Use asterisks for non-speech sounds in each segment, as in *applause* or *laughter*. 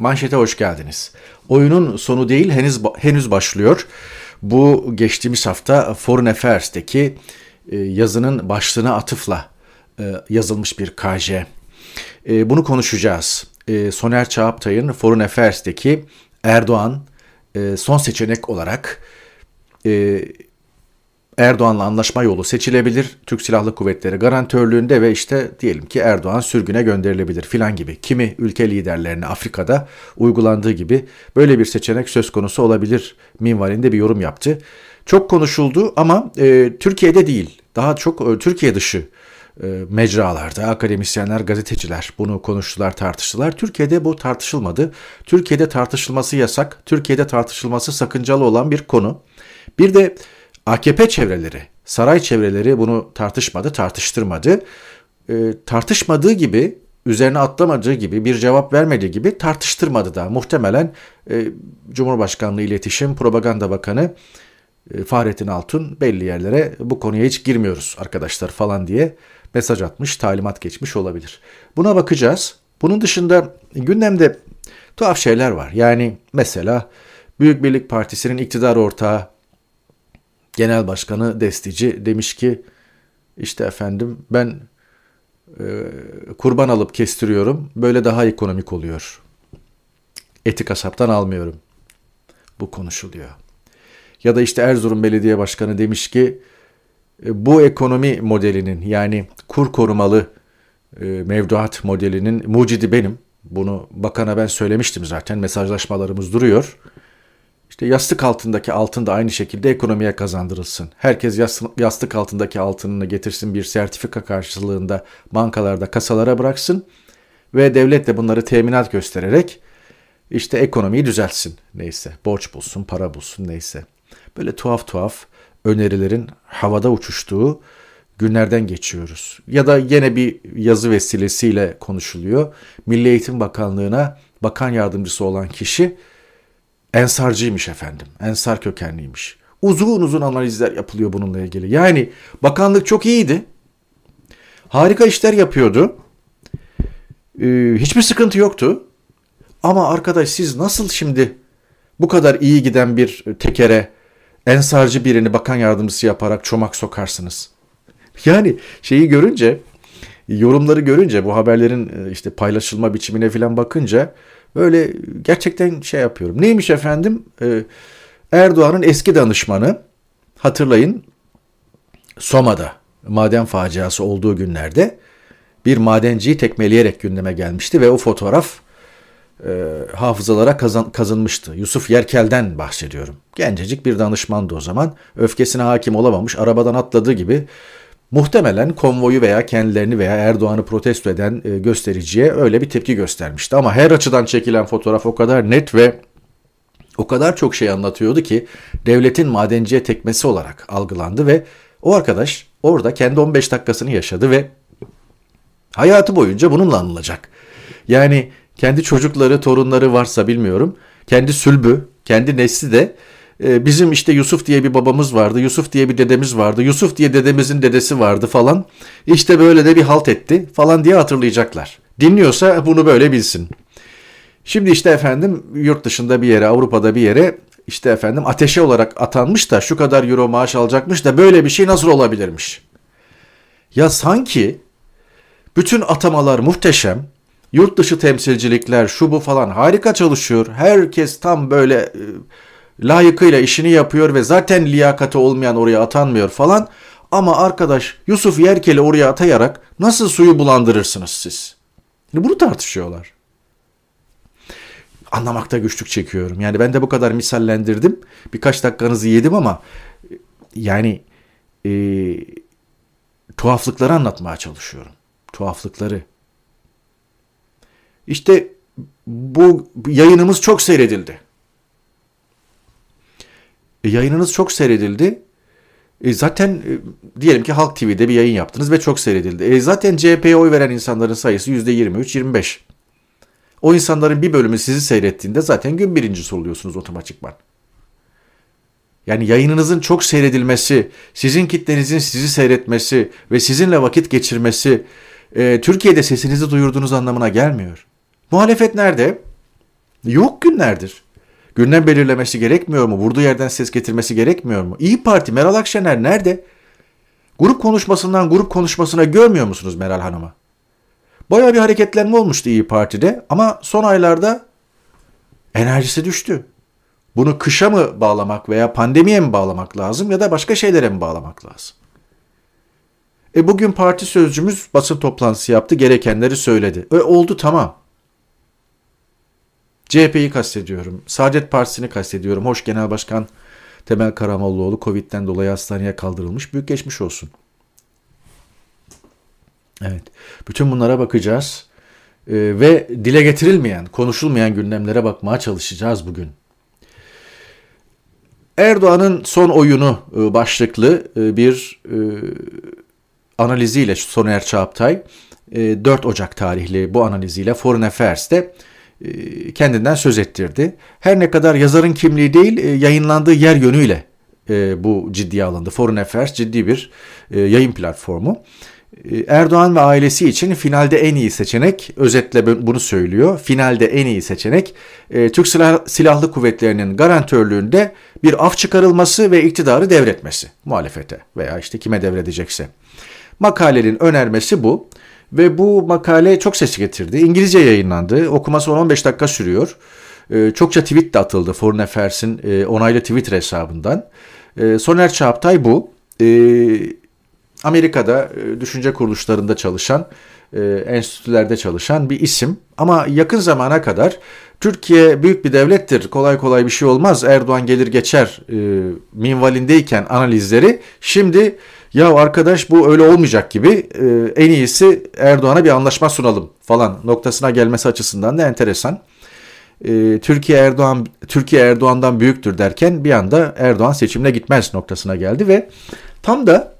Manşete hoş geldiniz. Oyunun sonu değil henüz henüz başlıyor. Bu geçtiğimiz hafta Foreign Affairs'teki e, yazının başlığına atıfla e, yazılmış bir KJ. E, bunu konuşacağız. Soner Çağaptay'ın Foreign Affairs'teki Erdoğan son seçenek olarak Erdoğan'la anlaşma yolu seçilebilir. Türk Silahlı Kuvvetleri garantörlüğünde ve işte diyelim ki Erdoğan sürgüne gönderilebilir filan gibi. Kimi ülke liderlerine Afrika'da uygulandığı gibi böyle bir seçenek söz konusu olabilir minvalinde bir yorum yaptı. Çok konuşuldu ama e, Türkiye'de değil daha çok e, Türkiye dışı e, mecralarda akademisyenler, gazeteciler bunu konuştular, tartıştılar. Türkiye'de bu tartışılmadı. Türkiye'de tartışılması yasak, Türkiye'de tartışılması sakıncalı olan bir konu. Bir de AKP çevreleri, saray çevreleri bunu tartışmadı, tartıştırmadı. E, tartışmadığı gibi, üzerine atlamadığı gibi, bir cevap vermediği gibi tartıştırmadı da. Muhtemelen e, Cumhurbaşkanlığı İletişim Propaganda Bakanı e, Fahrettin Altun belli yerlere bu konuya hiç girmiyoruz arkadaşlar falan diye mesaj atmış, talimat geçmiş olabilir. Buna bakacağız. Bunun dışında gündemde tuhaf şeyler var. Yani mesela Büyük Birlik Partisi'nin iktidar ortağı Genel Başkanı Destici demiş ki işte efendim ben e, kurban alıp kestiriyorum. Böyle daha ekonomik oluyor. Eti kasaptan almıyorum. Bu konuşuluyor. Ya da işte Erzurum Belediye Başkanı demiş ki e, bu ekonomi modelinin yani kur korumalı e, mevduat modelinin mucidi benim. Bunu bakana ben söylemiştim zaten mesajlaşmalarımız duruyor. İşte yastık altındaki altın da aynı şekilde ekonomiye kazandırılsın. Herkes yastık altındaki altınını getirsin bir sertifika karşılığında bankalarda kasalara bıraksın ve devlet de bunları teminat göstererek işte ekonomiyi düzeltsin. Neyse borç bulsun, para bulsun neyse. Böyle tuhaf tuhaf önerilerin havada uçuştuğu günlerden geçiyoruz. Ya da yine bir yazı vesilesiyle konuşuluyor. Milli Eğitim Bakanlığı'na bakan yardımcısı olan kişi Ensarcıymış efendim. Ensar kökenliymiş. Uzun uzun analizler yapılıyor bununla ilgili. Yani bakanlık çok iyiydi. Harika işler yapıyordu. Ee, hiçbir sıkıntı yoktu. Ama arkadaş siz nasıl şimdi bu kadar iyi giden bir tekere ensarcı birini bakan yardımcısı yaparak çomak sokarsınız? *laughs* Yani şeyi görünce, yorumları görünce, bu haberlerin e, işte paylaşılma biçimine falan bakınca Böyle gerçekten şey yapıyorum. Neymiş efendim? Ee, Erdoğan'ın eski danışmanı hatırlayın Soma'da maden faciası olduğu günlerde bir madenciyi tekmeleyerek gündeme gelmişti ve o fotoğraf e, hafızalara kazan, kazınmıştı. Yusuf Yerkel'den bahsediyorum. Gencecik bir danışmandı o zaman. Öfkesine hakim olamamış, arabadan atladığı gibi Muhtemelen konvoyu veya kendilerini veya Erdoğan'ı protesto eden e, göstericiye öyle bir tepki göstermişti. Ama her açıdan çekilen fotoğraf o kadar net ve o kadar çok şey anlatıyordu ki devletin madenciye tekmesi olarak algılandı ve o arkadaş orada kendi 15 dakikasını yaşadı ve hayatı boyunca bununla anılacak. Yani kendi çocukları, torunları varsa bilmiyorum. Kendi sülbü, kendi nesli de ee, bizim işte Yusuf diye bir babamız vardı, Yusuf diye bir dedemiz vardı, Yusuf diye dedemizin dedesi vardı falan. İşte böyle de bir halt etti falan diye hatırlayacaklar. Dinliyorsa bunu böyle bilsin. Şimdi işte efendim yurt dışında bir yere, Avrupa'da bir yere işte efendim ateşe olarak atanmış da şu kadar euro maaş alacakmış da böyle bir şey nasıl olabilirmiş? Ya sanki bütün atamalar muhteşem, yurt dışı temsilcilikler şu bu falan harika çalışıyor. Herkes tam böyle e, layıkıyla işini yapıyor ve zaten liyakati olmayan oraya atanmıyor falan. Ama arkadaş Yusuf Yerkel'i oraya atayarak nasıl suyu bulandırırsınız siz? Bunu tartışıyorlar. Anlamakta güçlük çekiyorum. Yani ben de bu kadar misallendirdim. Birkaç dakikanızı yedim ama yani e, tuhaflıkları anlatmaya çalışıyorum. Tuhaflıkları. İşte bu yayınımız çok seyredildi. E, yayınınız çok seyredildi. E, zaten e, diyelim ki Halk TV'de bir yayın yaptınız ve çok seyredildi. E, zaten CHP'ye oy veren insanların sayısı %23-25. O insanların bir bölümü sizi seyrettiğinde zaten gün birincisi oluyorsunuz otomatikman. Yani yayınınızın çok seyredilmesi, sizin kitlenizin sizi seyretmesi ve sizinle vakit geçirmesi e, Türkiye'de sesinizi duyurduğunuz anlamına gelmiyor. Muhalefet nerede? Yok günlerdir. Gündem belirlemesi gerekmiyor mu? Vurduğu yerden ses getirmesi gerekmiyor mu? İyi Parti Meral Akşener nerede? Grup konuşmasından grup konuşmasına görmüyor musunuz Meral Hanım'ı? Baya bir hareketlenme olmuştu İyi Parti'de ama son aylarda enerjisi düştü. Bunu kışa mı bağlamak veya pandemiye mi bağlamak lazım ya da başka şeylere mi bağlamak lazım? E bugün parti sözcümüz basın toplantısı yaptı, gerekenleri söyledi. E oldu tamam. CHP'yi kastediyorum. Saadet Partisi'ni kastediyorum. Hoş Genel Başkan Temel Karamollaoğlu Covid'den dolayı hastaneye kaldırılmış. Büyük geçmiş olsun. Evet. Bütün bunlara bakacağız. Ee, ve dile getirilmeyen, konuşulmayan gündemlere bakmaya çalışacağız bugün. Erdoğan'ın son oyunu e, başlıklı e, bir e, analiziyle Soner Çağaptay 4 Ocak tarihli bu analiziyle Foreign Affairs'te kendinden söz ettirdi. Her ne kadar yazarın kimliği değil yayınlandığı yer yönüyle bu ciddiye alındı. Foreign Affairs ciddi bir yayın platformu. Erdoğan ve ailesi için finalde en iyi seçenek, özetle bunu söylüyor, finalde en iyi seçenek Türk Silahlı Kuvvetleri'nin garantörlüğünde bir af çıkarılması ve iktidarı devretmesi muhalefete veya işte kime devredecekse. Makalenin önermesi bu ve bu makale çok ses getirdi. İngilizce yayınlandı. Okuması 10-15 dakika sürüyor. Ee, çokça tweet de atıldı Foreign Affairs'in e, onaylı Twitter hesabından. Ee, Soner Çağaptay bu. Ee, Amerika'da e, düşünce kuruluşlarında çalışan, e, enstitülerde çalışan bir isim. Ama yakın zamana kadar Türkiye büyük bir devlettir, kolay kolay bir şey olmaz, Erdoğan gelir geçer e, minvalindeyken analizleri şimdi ya arkadaş bu öyle olmayacak gibi e, en iyisi Erdoğan'a bir anlaşma sunalım falan noktasına gelmesi açısından da enteresan. E, Türkiye Erdoğan Türkiye Erdoğan'dan büyüktür derken bir anda Erdoğan seçimine gitmez noktasına geldi ve tam da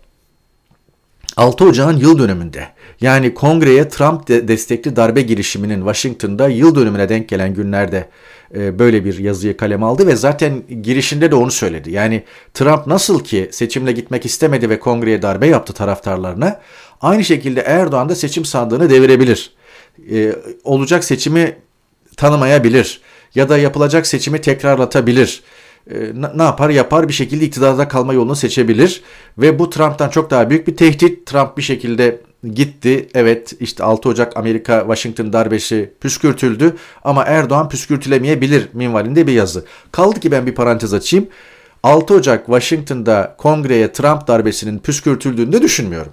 6 Ocağın yıl dönümünde yani kongreye Trump destekli darbe girişiminin Washington'da yıl dönümüne denk gelen günlerde e, böyle bir yazıyı kalem aldı ve zaten girişinde de onu söyledi. Yani Trump nasıl ki seçimle gitmek istemedi ve kongreye darbe yaptı taraftarlarına aynı şekilde Erdoğan da seçim sandığını devirebilir. Ee, olacak seçimi tanımayabilir ya da yapılacak seçimi tekrarlatabilir. Ee, ne yapar? Yapar bir şekilde iktidarda kalma yolunu seçebilir ve bu Trump'tan çok daha büyük bir tehdit. Trump bir şekilde gitti. Evet işte 6 Ocak Amerika Washington darbesi püskürtüldü ama Erdoğan püskürtülemeyebilir minvalinde bir yazı. Kaldı ki ben bir parantez açayım. 6 Ocak Washington'da kongreye Trump darbesinin püskürtüldüğünü de düşünmüyorum.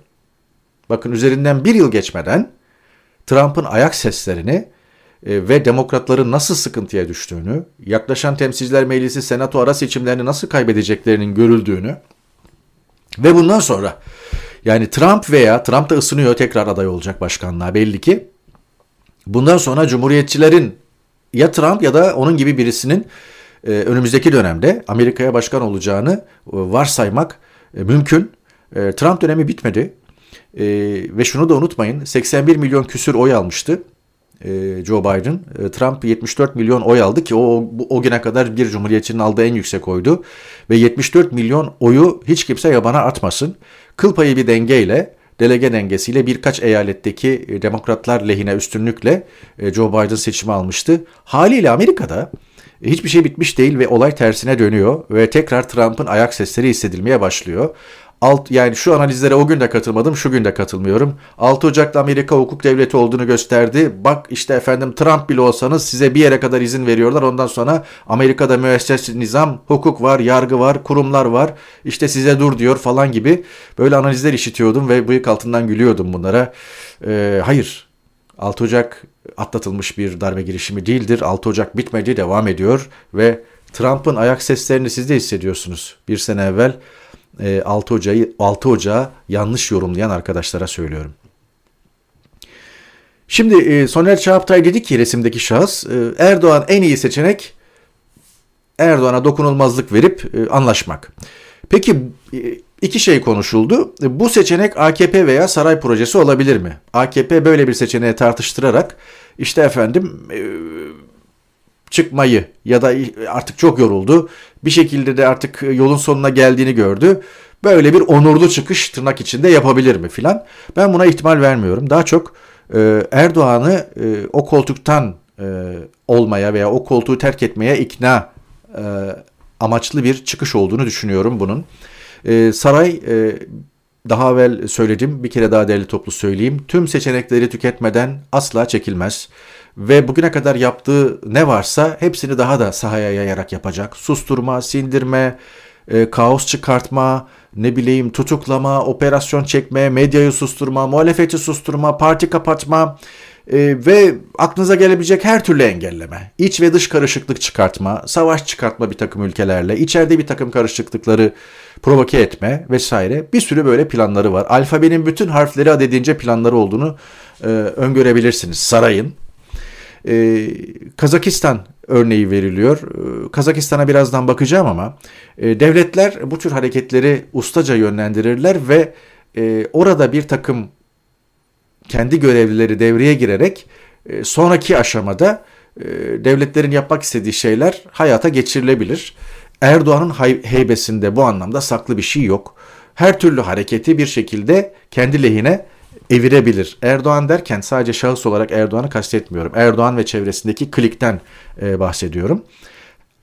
Bakın üzerinden bir yıl geçmeden Trump'ın ayak seslerini e, ve demokratların nasıl sıkıntıya düştüğünü, yaklaşan temsilciler meclisi senato ara seçimlerini nasıl kaybedeceklerinin görüldüğünü ve bundan sonra yani Trump veya Trump da ısınıyor tekrar aday olacak başkanlığa belli ki. Bundan sonra cumhuriyetçilerin ya Trump ya da onun gibi birisinin e, önümüzdeki dönemde Amerika'ya başkan olacağını e, varsaymak e, mümkün. E, Trump dönemi bitmedi. E, ve şunu da unutmayın 81 milyon küsür oy almıştı e, Joe Biden. E, Trump 74 milyon oy aldı ki o, o güne kadar bir cumhuriyetçinin aldığı en yüksek oydu. Ve 74 milyon oyu hiç kimse yabana atmasın. Kıl payı bir dengeyle delege dengesiyle birkaç eyaletteki e, demokratlar lehine üstünlükle Joe Biden seçimi almıştı. Haliyle Amerika'da hiçbir şey bitmiş değil ve olay tersine dönüyor ve tekrar Trump'ın ayak sesleri hissedilmeye başlıyor. Alt, yani şu analizlere o gün de katılmadım, şu gün de katılmıyorum. 6 Ocak'ta Amerika hukuk devleti olduğunu gösterdi. Bak işte efendim Trump bile olsanız size bir yere kadar izin veriyorlar. Ondan sonra Amerika'da müesses nizam, hukuk var, yargı var, kurumlar var. İşte size dur diyor falan gibi böyle analizler işitiyordum ve bıyık altından gülüyordum bunlara. Ee, hayır, 6 Ocak atlatılmış bir darbe girişimi değildir. 6 Ocak bitmedi, devam ediyor ve Trump'ın ayak seslerini siz de hissediyorsunuz. Bir sene evvel 6 e, Ocağı 6 Ocağı yanlış yorumlayan arkadaşlara söylüyorum. Şimdi e, Soner Çağaptay dedi ki resimdeki şahıs e, Erdoğan en iyi seçenek Erdoğan'a dokunulmazlık verip anlaşmak. Peki iki şey konuşuldu. Bu seçenek AKP veya saray projesi olabilir mi? AKP böyle bir seçeneği tartıştırarak işte efendim çıkmayı ya da artık çok yoruldu. Bir şekilde de artık yolun sonuna geldiğini gördü. Böyle bir onurlu çıkış tırnak içinde yapabilir mi filan. Ben buna ihtimal vermiyorum. Daha çok e, Erdoğan'ı e, o koltuktan e, olmaya veya o koltuğu terk etmeye ikna amaçlı bir çıkış olduğunu düşünüyorum bunun. Saray daha evvel söyledim bir kere daha değerli toplu söyleyeyim. Tüm seçenekleri tüketmeden asla çekilmez. Ve bugüne kadar yaptığı ne varsa hepsini daha da sahaya yayarak yapacak. Susturma, sindirme, e, kaos çıkartma, ne bileyim tutuklama, operasyon çekme, medyayı susturma, muhalefeti susturma, parti kapatma e, ve aklınıza gelebilecek her türlü engelleme, iç ve dış karışıklık çıkartma, savaş çıkartma bir takım ülkelerle, içeride bir takım karışıklıkları provoke etme vesaire bir sürü böyle planları var. Alfabenin bütün harfleri adedince planları olduğunu e, öngörebilirsiniz sarayın. E, Kazakistan örneği veriliyor. E, Kazakistan'a birazdan bakacağım ama e, devletler bu tür hareketleri ustaca yönlendirirler ve e, orada bir takım kendi görevlileri devreye girerek e, sonraki aşamada e, devletlerin yapmak istediği şeyler hayata geçirilebilir. Erdoğan'ın heybesinde bu anlamda saklı bir şey yok. Her türlü hareketi bir şekilde kendi lehine evirebilir. Erdoğan derken sadece şahıs olarak Erdoğan'ı kastetmiyorum. Erdoğan ve çevresindeki klikten e, bahsediyorum.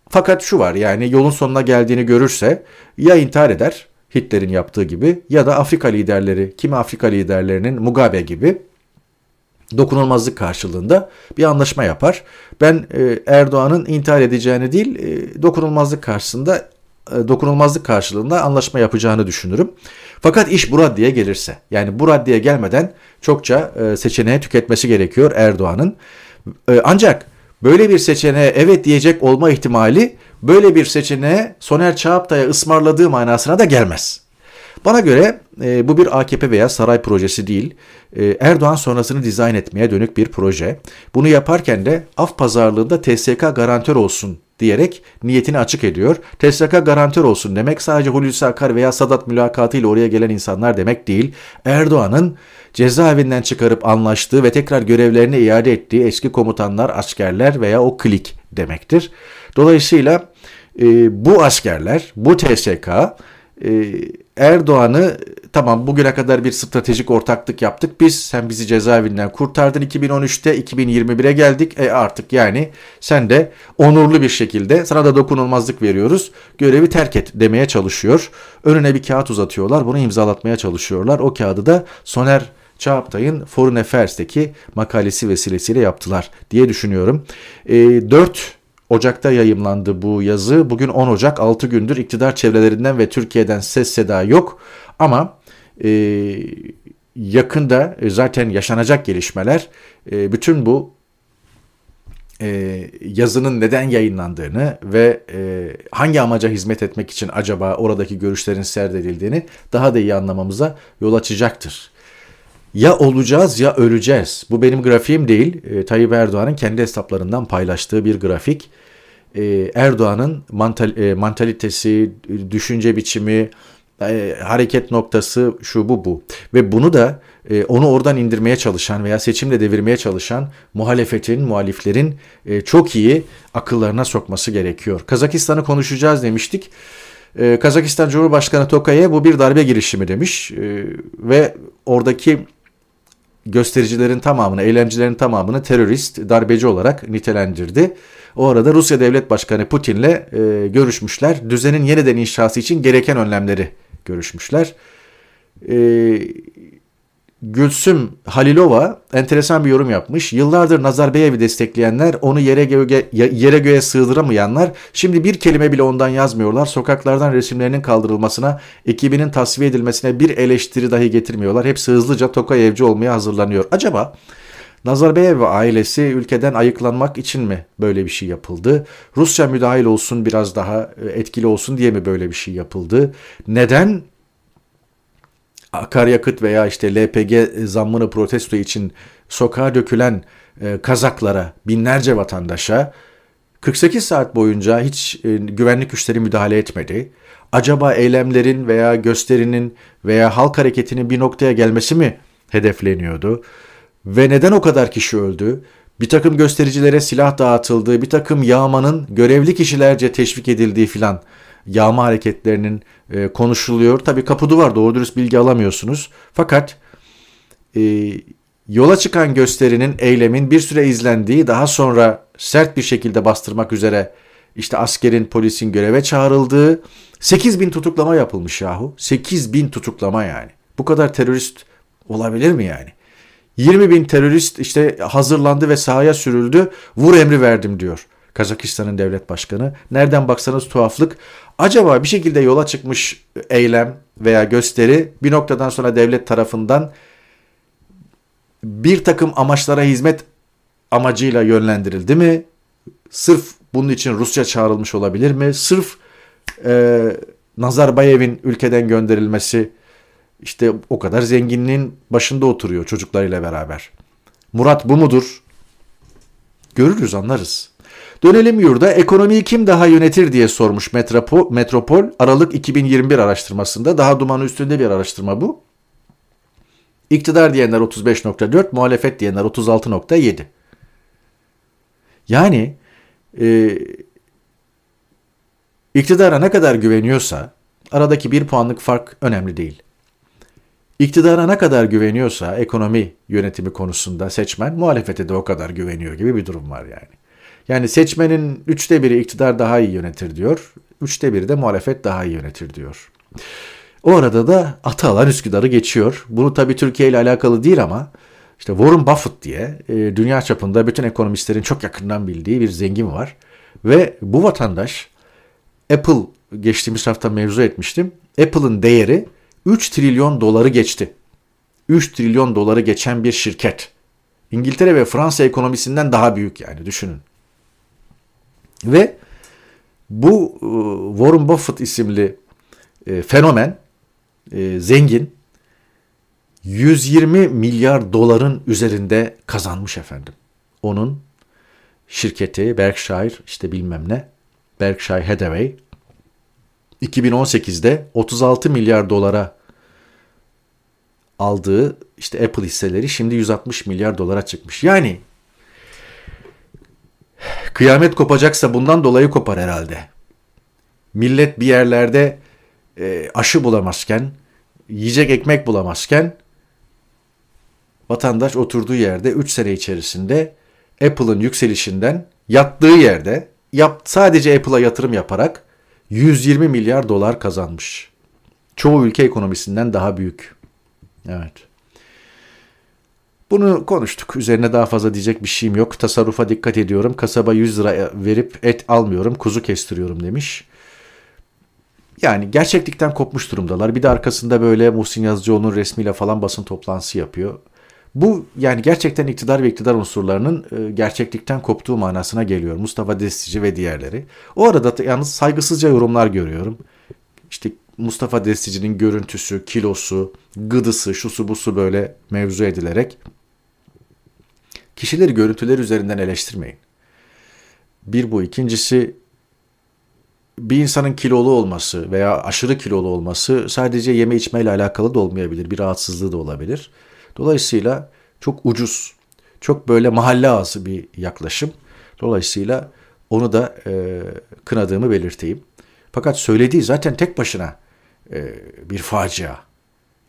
Fakat şu var yani yolun sonuna geldiğini görürse ya intihar eder Hitler'in yaptığı gibi ya da Afrika liderleri, kimi Afrika liderlerinin Mugabe gibi dokunulmazlık karşılığında bir anlaşma yapar. Ben e, Erdoğan'ın intihar edeceğini değil, e, dokunulmazlık karşısında dokunulmazlık karşılığında anlaşma yapacağını düşünürüm. Fakat iş bu raddeye gelirse, yani bu raddeye gelmeden çokça e, seçeneği tüketmesi gerekiyor Erdoğan'ın. E, ancak böyle bir seçeneğe evet diyecek olma ihtimali böyle bir seçeneğe Soner Çağaptay'a ısmarladığı manasına da gelmez. Bana göre e, bu bir AKP veya saray projesi değil, e, Erdoğan sonrasını dizayn etmeye dönük bir proje. Bunu yaparken de af pazarlığında TSK garantör olsun diyerek niyetini açık ediyor. TSK garantör olsun demek sadece Hulusi Akar veya Sadat mülakatı ile oraya gelen insanlar demek değil. Erdoğan'ın cezaevinden çıkarıp anlaştığı ve tekrar görevlerine iade ettiği eski komutanlar, askerler veya o klik demektir. Dolayısıyla e, bu askerler, bu TSK e, Erdoğan'ı tamam bugüne kadar bir stratejik ortaklık yaptık biz sen bizi cezaevinden kurtardın 2013'te 2021'e geldik e artık yani sen de onurlu bir şekilde sana da dokunulmazlık veriyoruz görevi terk et demeye çalışıyor. Önüne bir kağıt uzatıyorlar bunu imzalatmaya çalışıyorlar o kağıdı da Soner Çağaptay'ın Foreign Affairs'teki makalesi vesilesiyle yaptılar diye düşünüyorum. E, 4 Ocak'ta yayımlandı bu yazı. Bugün 10 Ocak 6 gündür iktidar çevrelerinden ve Türkiye'den ses seda yok. Ama e, yakında e, zaten yaşanacak gelişmeler e, bütün bu e, yazının neden yayınlandığını ve e, hangi amaca hizmet etmek için acaba oradaki görüşlerin serdedildiğini daha da iyi anlamamıza yol açacaktır. Ya olacağız ya öleceğiz. Bu benim grafiğim değil. E, Tayyip Erdoğan'ın kendi hesaplarından paylaştığı bir grafik. E, Erdoğan'ın mantal, e, mantalitesi, düşünce biçimi, e, hareket noktası şu bu bu. Ve bunu da e, onu oradan indirmeye çalışan veya seçimle devirmeye çalışan muhalefetin, muhaliflerin e, çok iyi akıllarına sokması gerekiyor. Kazakistan'ı konuşacağız demiştik. E, Kazakistan Cumhurbaşkanı Tokay'e bu bir darbe girişimi demiş e, ve oradaki göstericilerin tamamını, eylemcilerin tamamını terörist, darbeci olarak nitelendirdi. O arada Rusya Devlet Başkanı Putin'le e, görüşmüşler. Düzenin yeniden inşası için gereken önlemleri görüşmüşler. E, Gülsüm Halilova enteresan bir yorum yapmış. Yıllardır Nazarbayev'i destekleyenler, onu yere göğe, yere göğe sığdıramayanlar şimdi bir kelime bile ondan yazmıyorlar. Sokaklardan resimlerinin kaldırılmasına, ekibinin tasfiye edilmesine bir eleştiri dahi getirmiyorlar. Hepsi hızlıca Tokayevci olmaya hazırlanıyor. Acaba Nazarbayev ve ailesi ülkeden ayıklanmak için mi böyle bir şey yapıldı? Rusya müdahil olsun biraz daha etkili olsun diye mi böyle bir şey yapıldı? Neden akaryakıt veya işte LPG zammını protesto için sokağa dökülen e, kazaklara, binlerce vatandaşa 48 saat boyunca hiç e, güvenlik güçleri müdahale etmedi. Acaba eylemlerin veya gösterinin veya halk hareketinin bir noktaya gelmesi mi hedefleniyordu? Ve neden o kadar kişi öldü? Bir takım göstericilere silah dağıtıldı, bir takım yağmanın görevli kişilerce teşvik edildiği filan yağma hareketlerinin e, konuşuluyor. Tabi kapı duvar doğru dürüst bilgi alamıyorsunuz. Fakat e, yola çıkan gösterinin, eylemin bir süre izlendiği, daha sonra sert bir şekilde bastırmak üzere işte askerin, polisin göreve çağrıldığı 8 bin tutuklama yapılmış yahu. 8 bin tutuklama yani. Bu kadar terörist olabilir mi yani? 20 bin terörist işte hazırlandı ve sahaya sürüldü. Vur emri verdim diyor. Kazakistan'ın devlet başkanı. Nereden baksanız tuhaflık. Acaba bir şekilde yola çıkmış eylem veya gösteri bir noktadan sonra devlet tarafından bir takım amaçlara hizmet amacıyla yönlendirildi mi? Sırf bunun için Rusya çağrılmış olabilir mi? Sırf e, Nazarbayev'in ülkeden gönderilmesi işte o kadar zenginliğin başında oturuyor çocuklarıyla beraber. Murat bu mudur? Görürüz anlarız. Dönelim yurda ekonomiyi kim daha yönetir diye sormuş Metropol, Metropol Aralık 2021 araştırmasında. Daha dumanı üstünde bir araştırma bu. İktidar diyenler 35.4, muhalefet diyenler 36.7. Yani e, iktidara ne kadar güveniyorsa aradaki bir puanlık fark önemli değil. İktidara ne kadar güveniyorsa ekonomi yönetimi konusunda seçmen muhalefete de o kadar güveniyor gibi bir durum var yani. Yani seçmenin üçte biri iktidar daha iyi yönetir diyor. Üçte biri de muhalefet daha iyi yönetir diyor. O arada da atı alan Üsküdar'ı geçiyor. Bunu tabii Türkiye ile alakalı değil ama işte Warren Buffett diye e, dünya çapında bütün ekonomistlerin çok yakından bildiği bir zengin var. Ve bu vatandaş Apple geçtiğimiz hafta mevzu etmiştim. Apple'ın değeri 3 trilyon doları geçti. 3 trilyon doları geçen bir şirket. İngiltere ve Fransa ekonomisinden daha büyük yani düşünün. Ve bu e, Warren Buffett isimli e, fenomen, e, zengin, 120 milyar doların üzerinde kazanmış efendim. Onun şirketi Berkshire işte bilmem ne, Berkshire Hathaway 2018'de 36 milyar dolara aldığı işte Apple hisseleri şimdi 160 milyar dolara çıkmış. Yani kıyamet kopacaksa bundan dolayı kopar herhalde. Millet bir yerlerde e, aşı bulamazken, yiyecek ekmek bulamazken vatandaş oturduğu yerde 3 sene içerisinde Apple'ın yükselişinden yattığı yerde yap, sadece Apple'a yatırım yaparak 120 milyar dolar kazanmış. Çoğu ülke ekonomisinden daha büyük. Evet. Bunu konuştuk. Üzerine daha fazla diyecek bir şeyim yok. Tasarrufa dikkat ediyorum. Kasaba 100 lira verip et almıyorum. Kuzu kestiriyorum demiş. Yani gerçeklikten kopmuş durumdalar. Bir de arkasında böyle Muhsin Yazıcıoğlu'nun resmiyle falan basın toplantısı yapıyor. Bu yani gerçekten iktidar ve iktidar unsurlarının e, gerçeklikten koptuğu manasına geliyor. Mustafa Destici ve diğerleri. O arada yalnız saygısızca yorumlar görüyorum. İşte Mustafa Destici'nin görüntüsü, kilosu, gıdısı, şusu busu böyle mevzu edilerek kişileri görüntüler üzerinden eleştirmeyin. Bir bu. ikincisi bir insanın kilolu olması veya aşırı kilolu olması sadece yeme içmeyle alakalı da olmayabilir. Bir rahatsızlığı da olabilir. Dolayısıyla çok ucuz, çok böyle mahalle ağzı bir yaklaşım. Dolayısıyla onu da e, kınadığımı belirteyim. Fakat söylediği zaten tek başına e, bir facia.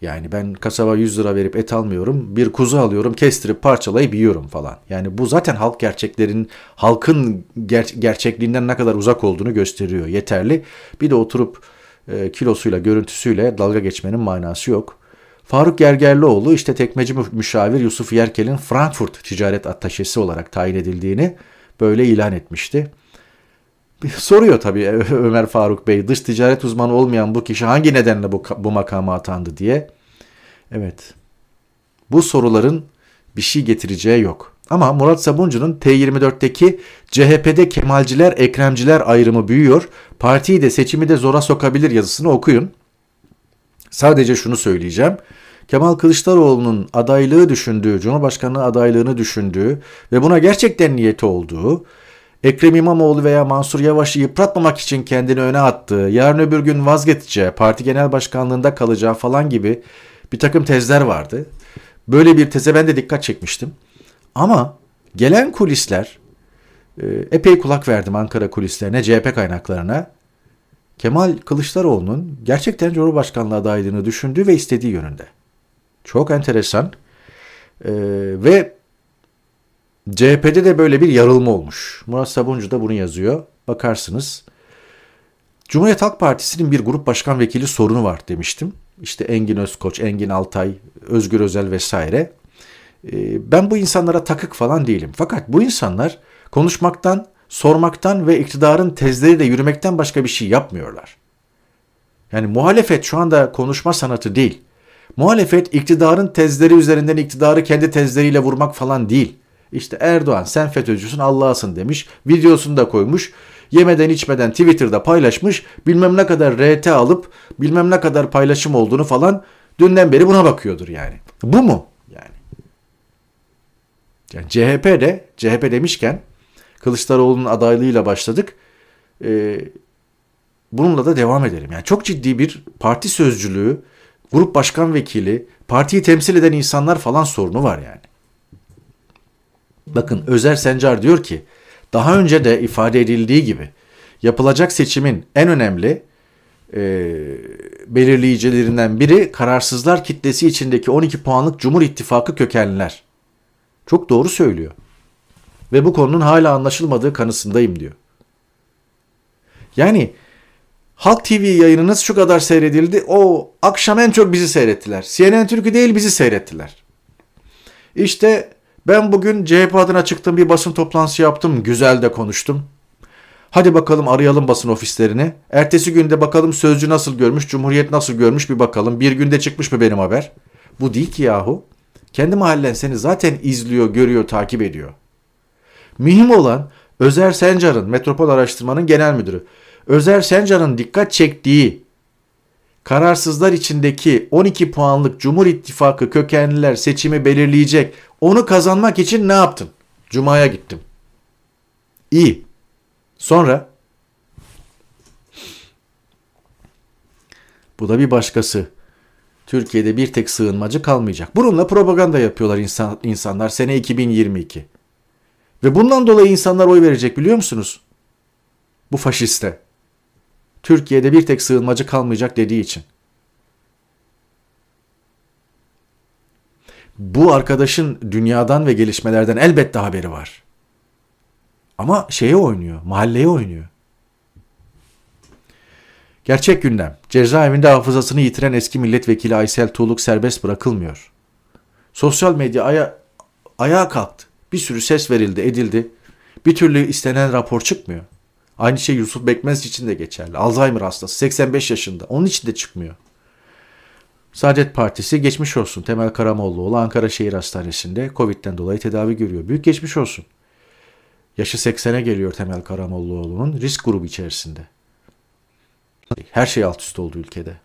Yani ben kasaba 100 lira verip et almıyorum, bir kuzu alıyorum, kestirip parçalayıp yiyorum falan. Yani bu zaten halk gerçeklerin, halkın ger- gerçekliğinden ne kadar uzak olduğunu gösteriyor. Yeterli. Bir de oturup e, kilosuyla, görüntüsüyle dalga geçmenin manası yok. Faruk Gergerlioğlu işte tekmeci müşavir Yusuf Yerkel'in Frankfurt ticaret attaşesi olarak tayin edildiğini böyle ilan etmişti. *laughs* Soruyor tabii *laughs* Ömer Faruk Bey dış ticaret uzmanı olmayan bu kişi hangi nedenle bu, bu makama atandı diye. Evet bu soruların bir şey getireceği yok. Ama Murat Sabuncu'nun T24'teki CHP'de Kemalciler, Ekremciler ayrımı büyüyor. Partiyi de seçimi de zora sokabilir yazısını okuyun. Sadece şunu söyleyeceğim. Kemal Kılıçdaroğlu'nun adaylığı düşündüğü, Cumhurbaşkanlığı adaylığını düşündüğü ve buna gerçekten niyeti olduğu, Ekrem İmamoğlu veya Mansur Yavaş'ı yıpratmamak için kendini öne attığı, yarın öbür gün vazgeçeceği, parti genel başkanlığında kalacağı falan gibi bir takım tezler vardı. Böyle bir teze ben de dikkat çekmiştim. Ama gelen kulisler, e, epey kulak verdim Ankara kulislerine, CHP kaynaklarına. Kemal Kılıçdaroğlu'nun gerçekten Cumhurbaşkanlığı adaylığını düşündüğü ve istediği yönünde. Çok enteresan. Ee, ve CHP'de de böyle bir yarılma olmuş. Murat Sabuncu da bunu yazıyor. Bakarsınız. Cumhuriyet Halk Partisi'nin bir grup başkan vekili sorunu var demiştim. İşte Engin Özkoç, Engin Altay, Özgür Özel vesaire. Ee, ben bu insanlara takık falan değilim. Fakat bu insanlar konuşmaktan, sormaktan ve iktidarın tezleriyle yürümekten başka bir şey yapmıyorlar. Yani muhalefet şu anda konuşma sanatı değil. Muhalefet iktidarın tezleri üzerinden iktidarı kendi tezleriyle vurmak falan değil. İşte Erdoğan sen FETÖ'cüsün Allah'sın demiş. Videosunu da koymuş. Yemeden içmeden Twitter'da paylaşmış. Bilmem ne kadar RT alıp bilmem ne kadar paylaşım olduğunu falan dünden beri buna bakıyordur yani. Bu mu? Yani. Yani CHP de CHP demişken Kılıçdaroğlu'nun adaylığıyla başladık. Ee, bununla da devam edelim. Yani çok ciddi bir parti sözcülüğü, grup başkan vekili, partiyi temsil eden insanlar falan sorunu var yani. Bakın Özer Sencar diyor ki daha önce de ifade edildiği gibi yapılacak seçimin en önemli e, belirleyicilerinden biri kararsızlar kitlesi içindeki 12 puanlık Cumhur İttifakı kökenliler. Çok doğru söylüyor. Ve bu konunun hala anlaşılmadığı kanısındayım diyor. Yani Halk TV yayınınız şu kadar seyredildi. O akşam en çok bizi seyrettiler. CNN Türk'ü değil bizi seyrettiler. İşte ben bugün CHP adına çıktım bir basın toplantısı yaptım. Güzel de konuştum. Hadi bakalım arayalım basın ofislerini. Ertesi günde bakalım Sözcü nasıl görmüş, Cumhuriyet nasıl görmüş bir bakalım. Bir günde çıkmış mı benim haber? Bu değil ki yahu. Kendi mahallen seni zaten izliyor, görüyor, takip ediyor. Mühim olan Özer Sencar'ın, Metropol Araştırma'nın genel müdürü. Özer Sencar'ın dikkat çektiği kararsızlar içindeki 12 puanlık Cumhur İttifakı kökenliler seçimi belirleyecek. Onu kazanmak için ne yaptın? Cuma'ya gittim. İyi. Sonra bu da bir başkası. Türkiye'de bir tek sığınmacı kalmayacak. Bununla propaganda yapıyorlar insan, insanlar sene 2022. Ve bundan dolayı insanlar oy verecek biliyor musunuz? Bu faşiste. Türkiye'de bir tek sığınmacı kalmayacak dediği için. Bu arkadaşın dünyadan ve gelişmelerden elbette haberi var. Ama şeye oynuyor, mahalleye oynuyor. Gerçek gündem. Cezaevinde hafızasını yitiren eski milletvekili Aysel Tuğluk serbest bırakılmıyor. Sosyal medya aya ayağa kalktı. Bir sürü ses verildi, edildi. Bir türlü istenen rapor çıkmıyor. Aynı şey Yusuf Bekmez için de geçerli. Alzheimer hastası 85 yaşında. Onun için de çıkmıyor. Saadet Partisi geçmiş olsun. Temel Karamollaoğlu Ankara Şehir Hastanesi'nde Covid'den dolayı tedavi görüyor. Büyük geçmiş olsun. Yaşı 80'e geliyor Temel Karamollaoğlu'nun risk grubu içerisinde. Her şey alt üst oldu ülkede.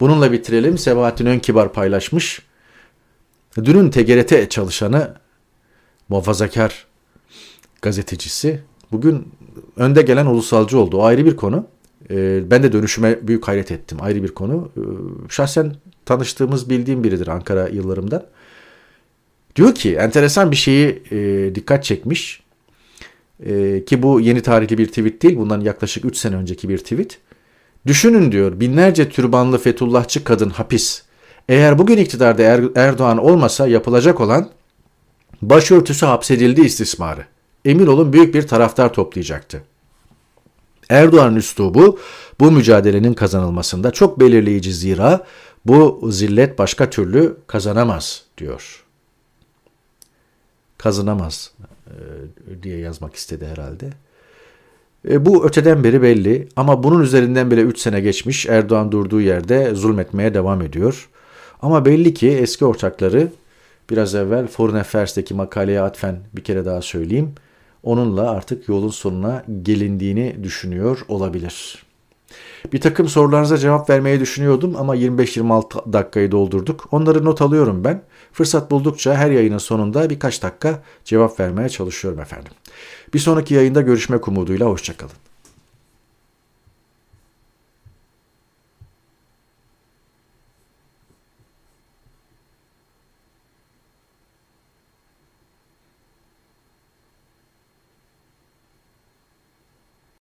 Bununla bitirelim. Sebahattin Önkibar paylaşmış. Dünün TGRT çalışanı muhafazakar gazetecisi bugün önde gelen ulusalcı oldu. O ayrı bir konu. Ee, ben de dönüşüme büyük hayret ettim. Ayrı bir konu. Ee, şahsen tanıştığımız bildiğim biridir Ankara yıllarımda. Diyor ki enteresan bir şeyi e, dikkat çekmiş. E, ki bu yeni tarihli bir tweet değil. Bundan yaklaşık 3 sene önceki bir tweet. Düşünün diyor binlerce türbanlı Fethullahçı kadın hapis. Eğer bugün iktidarda er, Erdoğan olmasa yapılacak olan başörtüsü hapsedildi istismarı. Emin olun büyük bir taraftar toplayacaktı. Erdoğan'ın üslubu bu mücadelenin kazanılmasında çok belirleyici zira bu zillet başka türlü kazanamaz diyor. Kazanamaz e, diye yazmak istedi herhalde. E, bu öteden beri belli ama bunun üzerinden bile 3 sene geçmiş Erdoğan durduğu yerde zulmetmeye devam ediyor. Ama belli ki eski ortakları biraz evvel Foreign Affairs'teki makaleye atfen bir kere daha söyleyeyim onunla artık yolun sonuna gelindiğini düşünüyor olabilir. Bir takım sorularınıza cevap vermeyi düşünüyordum ama 25-26 dakikayı doldurduk. Onları not alıyorum ben. Fırsat buldukça her yayının sonunda birkaç dakika cevap vermeye çalışıyorum efendim. Bir sonraki yayında görüşmek umuduyla hoşçakalın.